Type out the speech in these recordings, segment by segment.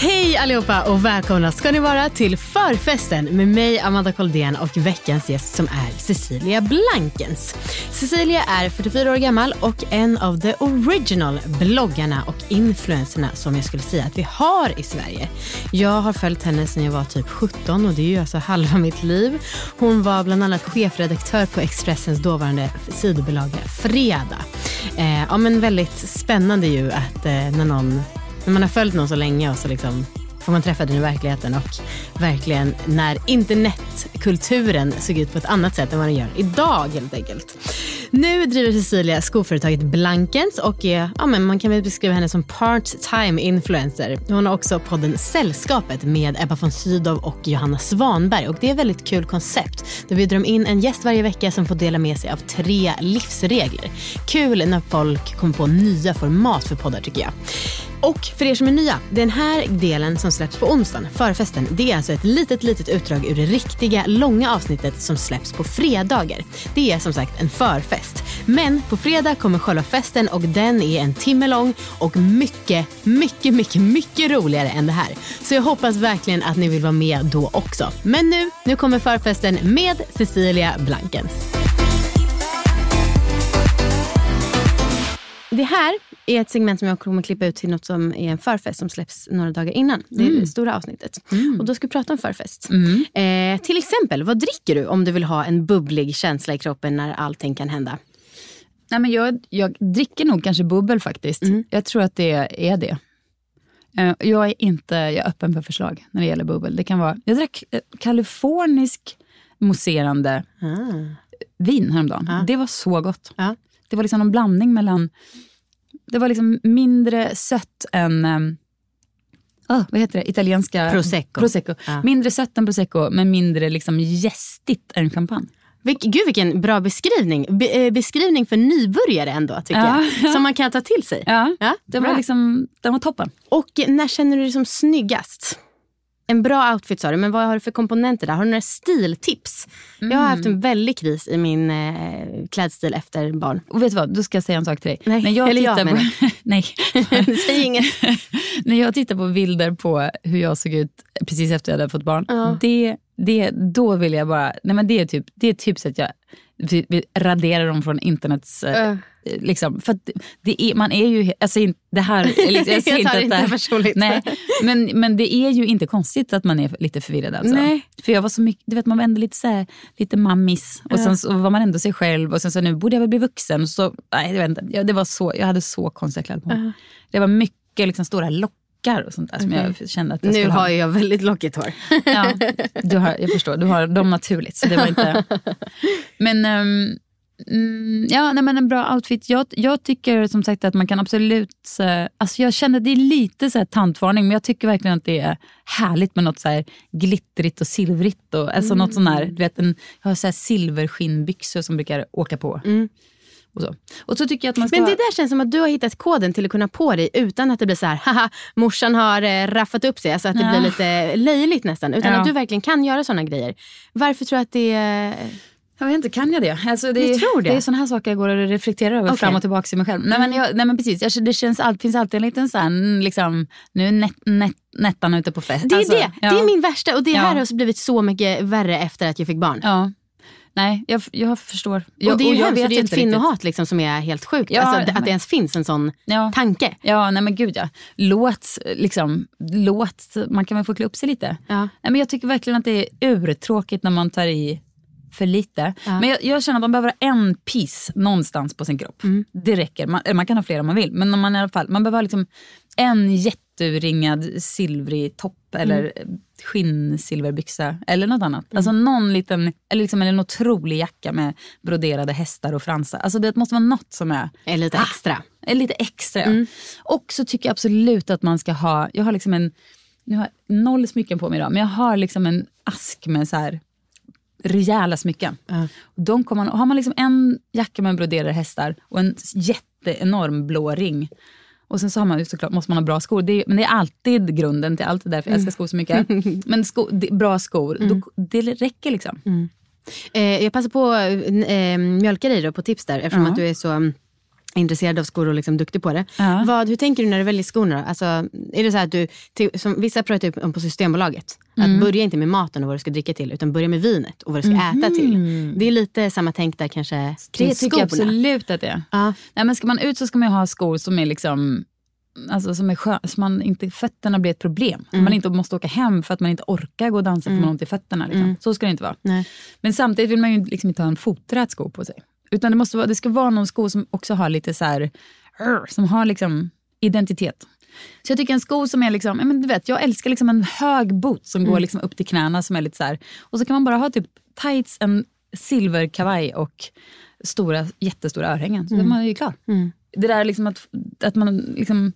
Hej allihopa och välkomna ska ni vara till förfesten med mig Amanda Koldén och veckans gäst som är Cecilia Blankens. Cecilia är 44 år gammal och en av the original bloggarna och influencerna som jag skulle säga att vi har i Sverige. Jag har följt henne sedan jag var typ 17 och det är ju alltså halva mitt liv. Hon var bland annat chefredaktör på Expressens dåvarande sidobilaga Fredag. Eh, ja men väldigt spännande ju att eh, när någon när man har följt någon så länge och så liksom får man träffa den i verkligheten och verkligen när internetkulturen såg ut på ett annat sätt än vad den gör idag helt enkelt. Nu driver Cecilia skoföretaget Blankens och är, ja, men man kan väl beskriva henne som part-time influencer. Hon har också podden Sällskapet med Ebba von Sydow och Johanna Svanberg och det är ett väldigt kul koncept. Då bjuder de in en gäst varje vecka som får dela med sig av tre livsregler. Kul när folk kommer på nya format för poddar tycker jag. Och för er som är nya, den här delen som släpps på onsdagen, förfesten, det är alltså ett litet, litet utdrag ur det riktiga långa avsnittet som släpps på fredagar. Det är som sagt en förfest. Men på fredag kommer själva festen och den är en timme lång och mycket, mycket, mycket, mycket roligare än det här. Så jag hoppas verkligen att ni vill vara med då också. Men nu, nu kommer förfesten med Cecilia Blankens. Det här är ett segment som jag kommer klippa ut till något som är en förfest som släpps några dagar innan. Det är det stora avsnittet. Och då ska vi prata om förfest. Eh, till exempel, vad dricker du om du vill ha en bubblig känsla i kroppen när allting kan hända? Nej, men jag, jag dricker nog kanske bubbel faktiskt. Jag tror att det är det. Eh, Jag är inte jag är öppen för förslag när det gäller bubbel. Det kan vara, jag drack eh, kalifornisk mousserande vin häromdagen. Det var så gott. Ja. Det var liksom en blandning mellan... Det var liksom mindre sött än... Um, vad heter det? Italienska... Prosecco. prosecco. Ja. Mindre sött än prosecco, men mindre liksom gästigt än champagne. Vilk, gud vilken bra beskrivning. Be, eh, beskrivning för nybörjare ändå tycker Ja, jag. Som man kan ta till sig. Ja, Ja, det var liksom, den var toppen. Och när känner du dig som snyggast? En bra outfit sa du, men vad har du för komponenter där? Har du några stiltips? Jag har haft en väldig kris i min eh, klädstil efter barn. Och vet du vad, då ska jag säga en sak till dig. Nej, När jag eller jag tittar menar. på, nej. Säg inget. När jag tittar på bilder på hur jag såg ut precis efter jag hade fått barn. Ja. Det, det, då vill jag bara, nej men det är typ, det är typ så att jag raderar dem från internets... Äh. Liksom, för att det- är, man är ju, alltså, det här, är liksom, jag säger Jag tar inte det att inte det personligt. Nej, men, men det är ju inte konstigt att man är lite förvirrad. Alltså. Nej. För jag var så mycket, du vet man var ändå lite, så här, lite mammis och sen så var man ändå sig själv och sen så nu borde jag väl bli vuxen. Så, nej, jag, vet inte, jag, det var så, jag hade så konstiga kläder på mig. Det var mycket liksom, stora lockar och sånt där som jag kände att jag Nu skulle ha. har jag väldigt lockigt hår. Ja, du har, jag förstår, du har dem naturligt. Så det var inte... Men, ehm, mm, ja, nej, men en bra outfit. Jag, jag tycker som sagt att man kan absolut... eh, Alltså jag känner att det är lite så här tantvarning, men jag tycker verkligen att det är härligt med något så här glittrigt och silvrigt. Och, alltså något sån här, du vet, en, jag har så här silverskinnbyxor som brukar åka på. Och, så. och så tycker jag att man ska... Men det där känns som att du har hittat koden till att kunna på dig utan att det blir så här, haha, morsan har eh, raffat upp sig. Alltså att det Ja. blir lite löjligt nästan. Utan Ja. att du verkligen kan göra sådana grejer. Varför tror du att det är... Jag vet inte, kan jag det? Alltså det, Jag tror det. det är sådana här saker jag går och reflekterar över Okej. fram och tillbaka i mig själv. Nej men, jag, nej, men precis, jag, det känns, all, finns alltid en liten sån, liksom, nu net, net, Nettan ute på fest. Det är Alltså, det. ja. Det är min värsta. Och det Ja. här har blivit så mycket värre efter att jag fick barn. Ja. Nej, jag, jag förstår. Jag, och det är ju hemskt, det är ett kvinnohat liksom som är helt sjukt. Ja, alltså, att men- det ens finns en sån Ja. tanke. Ja, nej men gud ja. Låt, liksom, låt, man kan väl få klä upp sig lite. Ja. Nej, men jag tycker verkligen att det är urtråkigt när man tar i för lite. Ja. Men jag, jag känner att man behöver ha en piece någonstans på sin kropp. Mm. Det räcker. Man, man kan ha fler om man vill. Men när man, i alla fall, man behöver liksom en jätteuringad silvrig topp eller Mm. skinnsilverbyxa eller något annat. Alltså någon liten, eller liksom en otrolig jacka med broderade hästar och fransar. Alltså det måste vara något som är Är lite extra. är lite extra. Mm. Och så tycker jag absolut att man ska ha, jag har liksom en, nu har jag noll smycken på mig idag, men jag har liksom en ask med så här rejäla smycken. Ja. De kommer har man liksom en jacka med broderade hästar och en jätteenorm blå ring och sen så har man ju såklart, måste man ha bra skor. Det är, men det är alltid grunden till allt det därför jag älskar skor så mycket. Men sko, det, bra skor, då, det räcker liksom. Eh, jag passar på att eh, mjölka dig på tips där eftersom Ja. att du är så mm, intresserad av skor och liksom duktig på det. Ja. Vad, hur tänker du när du väljer skorna? Alltså, är det så att du, till, som vissa pratar ju om på Systembolaget, Mm. att börja inte med maten och vad du ska dricka till utan börja med vinet och vad du ska äta till. Det är lite samma tänk där kanske Det kring tycker jag absolut att det är. Ja. Nej, men ska man ut så ska man ha skor som är liksom Alltså som är skö- så man inte, fötterna blir ett problem. Man inte måste åka hem för att man inte orkar gå och dansa för man har ont i fötterna. Liksom. Så ska det inte vara. Nej. Men samtidigt vill man ju liksom inte ha en foträt sko på sig. Utan det, måste vara, det ska vara någon sko som också har lite så här, som har liksom identitet. Så jag tycker en sko som är liksom, men du vet, jag älskar liksom en hög boot som går liksom upp till knäna som är lite så här. Och så kan man bara ha typ tights, en silverkavaj och stora, jättestora örhängen. Så är man ju klar. Det där liksom att, att man liksom,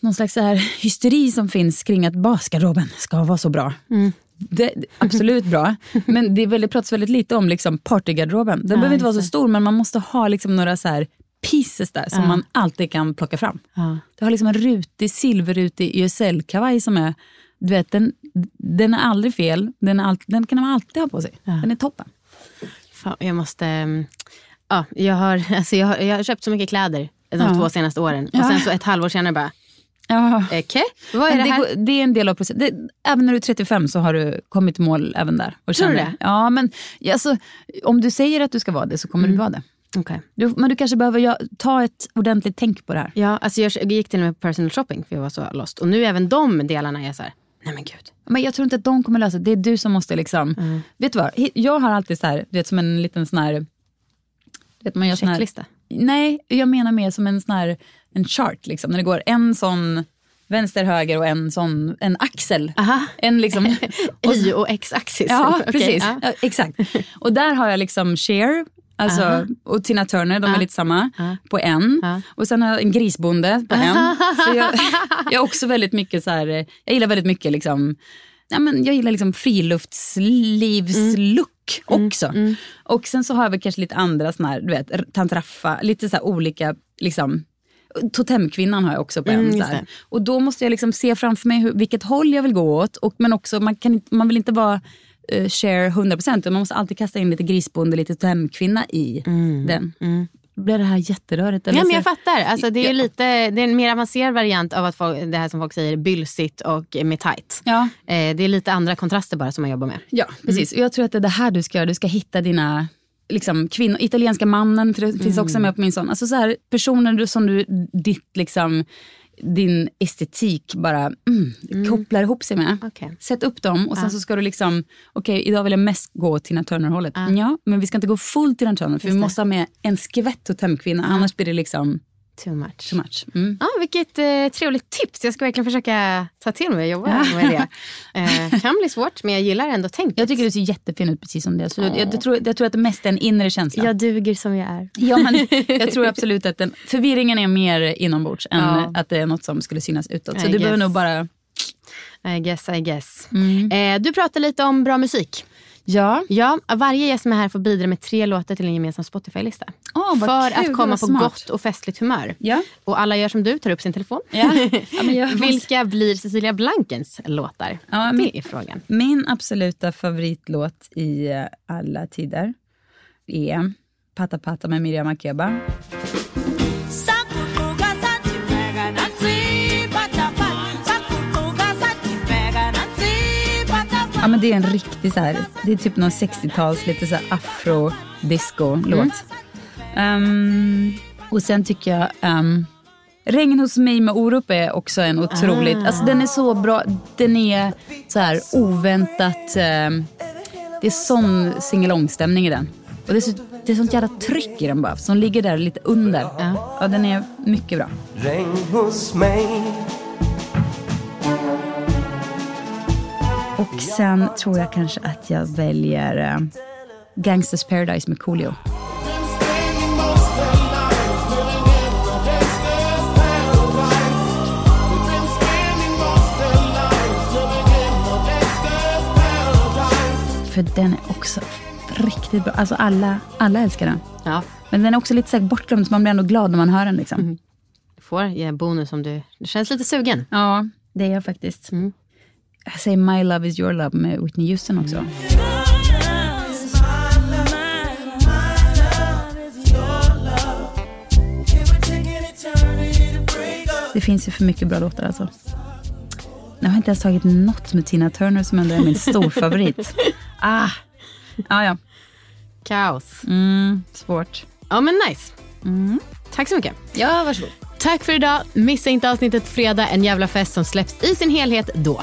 någon slags så här hysteri som finns kring att basgarderoben ska vara så bra. Det, det- absolut bra, men det är väldigt, pratas väldigt lite om liksom partygarderoben. Den behöver inte vara så stor men man måste ha liksom några så här pieces där som man alltid kan plocka fram. Ja. Du har liksom en rutig, silverrutig YSL-kavaj som är, du vet, den, den är aldrig fel, den, är all, den kan man alltid ha på sig. Den är toppen. Fan, jag måste... mm, Ja, jag, har, alltså jag, har, jag har köpt så mycket kläder de Ja. två senaste åren. Och Ja. sen så ett halvår senare bara, Ja. okej, vad är det det, här? går- det är en del av processen. Det, även när du är 35 så har du kommit mål även där. Och Tror du det? Ja, men ja, alltså, om du säger att du ska vara det så kommer du vara det. Okej. Du, men du kanske behöver gö- ta ett ordentligt tänk på det här. Ja, alltså jag, gick till och med på personal shopping för jag var så lost. Och nu även de delarna är så här, nej men gud. Men jag tror inte att de kommer lösa det. Det är du som måste liksom... Mm. Vet du vad? Jag har alltid så här, du vet som en liten sån här... Vet, man gör sån här, Checklista. Nej, jag menar mer som en sån här en chart. Liksom, när det går en sån vänster, höger och en sån en axel. Aha. En liksom, och så- Y och X-axis. Ja, Okej, precis. ja. Ja, exakt. Och där har jag liksom Cher alltså, och Tina Turner, de är lite samma, på en. Och sen har jag en grisbonde på en. För jag, jag också väldigt mycket så här, jag gillar väldigt mycket liksom, ja, men jag gillar liksom friluftslivslook också. Och sen så har jag väl kanske lite andra såna här, du vet, tant Raffa, lite så olika liksom, Totemkvinnan har jag också på en. Mm. Och då måste jag liksom se framför mig hur, vilket håll jag vill gå åt. Och, men också, man, kan man vill inte vara uh, share 100% utan man måste alltid kasta in lite grisbonde, lite totemkvinna i den. Blir det här jätterörigt? eller Ja, men jag fattar. Alltså, det, är lite, det är en mer avancerad variant av att folk, det här som folk säger bylsigt och med tight. Ja, Eh, det är lite andra kontraster bara som man jobbar med. ja precis. Och jag tror att det är det här du ska göra. Du ska hitta dina liksom, kvinnor, italienska mannen, för det finns också med på min sån. Alltså så här, personer som du, ditt liksom, din estetik bara mm, kopplar ihop sig med. Okej. Sätt upp dem och sen så ska du liksom, okej idag vill jag mest gå Tina Turner-hållet. Ja, men vi ska inte gå full Tina Turner för vi måste ha med en skvätt totemkvinna, annars blir det liksom Too much. too much. Mm. Ja, vilket eh, trevligt tips. Jag ska verkligen försöka ta till mig och jobba med det. Eh, kan bli svårt, men jag gillar ändå tänket. Jag tycker du ser jättefin ut precis som det. Så jag, jag, tror, jag tror att det mest är en inre känsla. jag duger som jag är. Ja, men jag tror absolut att den, förvirringen är mer inombords än Ja. att det är något som skulle synas utåt. Så I du behöver guess. nog bara... I guess, I guess. Mm. Eh, du pratar lite om bra musik. Ja. Ja, varje gäst som är här får bidra med tre låtar till en gemensam Spotify-lista. Vad För kul, att komma på smart. gott och festligt humör. Ja. Och alla gör som du, tar upp sin telefon. Ja. Ja, Vilka blir Cecilia Blankens låtar? Ja, det är frågan. Min absoluta favoritlåt i eh, alla tider är Pata Pata med Miriam Makeba. Det är en riktig så här, det är typ någon 60-tals lite så här afro-disco-låt. Ehm, och sen tycker jag um, Regn hos mig med Orup är också en otroligt, alltså den är så bra, den är så här oväntat, ehm, det är sån singalong-stämning i den. Och det är, så, det är sånt jävla tryck i den bara, som ligger där lite under. Ja. den är mycket bra. Regn hos mig Och sen tror jag kanske att jag väljer uh, Gangsters Paradise med Coolio. För den är också riktigt bra. Alltså alla, alla älskar den. Ja. Men den är också lite så bortglömd, så man blir ändå glad när man hör den. Liksom. Mm. Du får ge en bonus om du, du känns lite sugen. Ja, det är jag faktiskt. Jag säger My Love Is Your Love med Whitney Houston också. Det finns ju för mycket bra låtar alltså. Jag har inte ens tagit något med Tina Turner som ändå är min storfavorit. ah, ah, ja. Kaos. Mm, svårt. Ja men nice. Tack så mycket. Ja, varsågod. Tack för idag. Missa inte avsnittet fredag, en jävla fest som släpps i sin helhet då.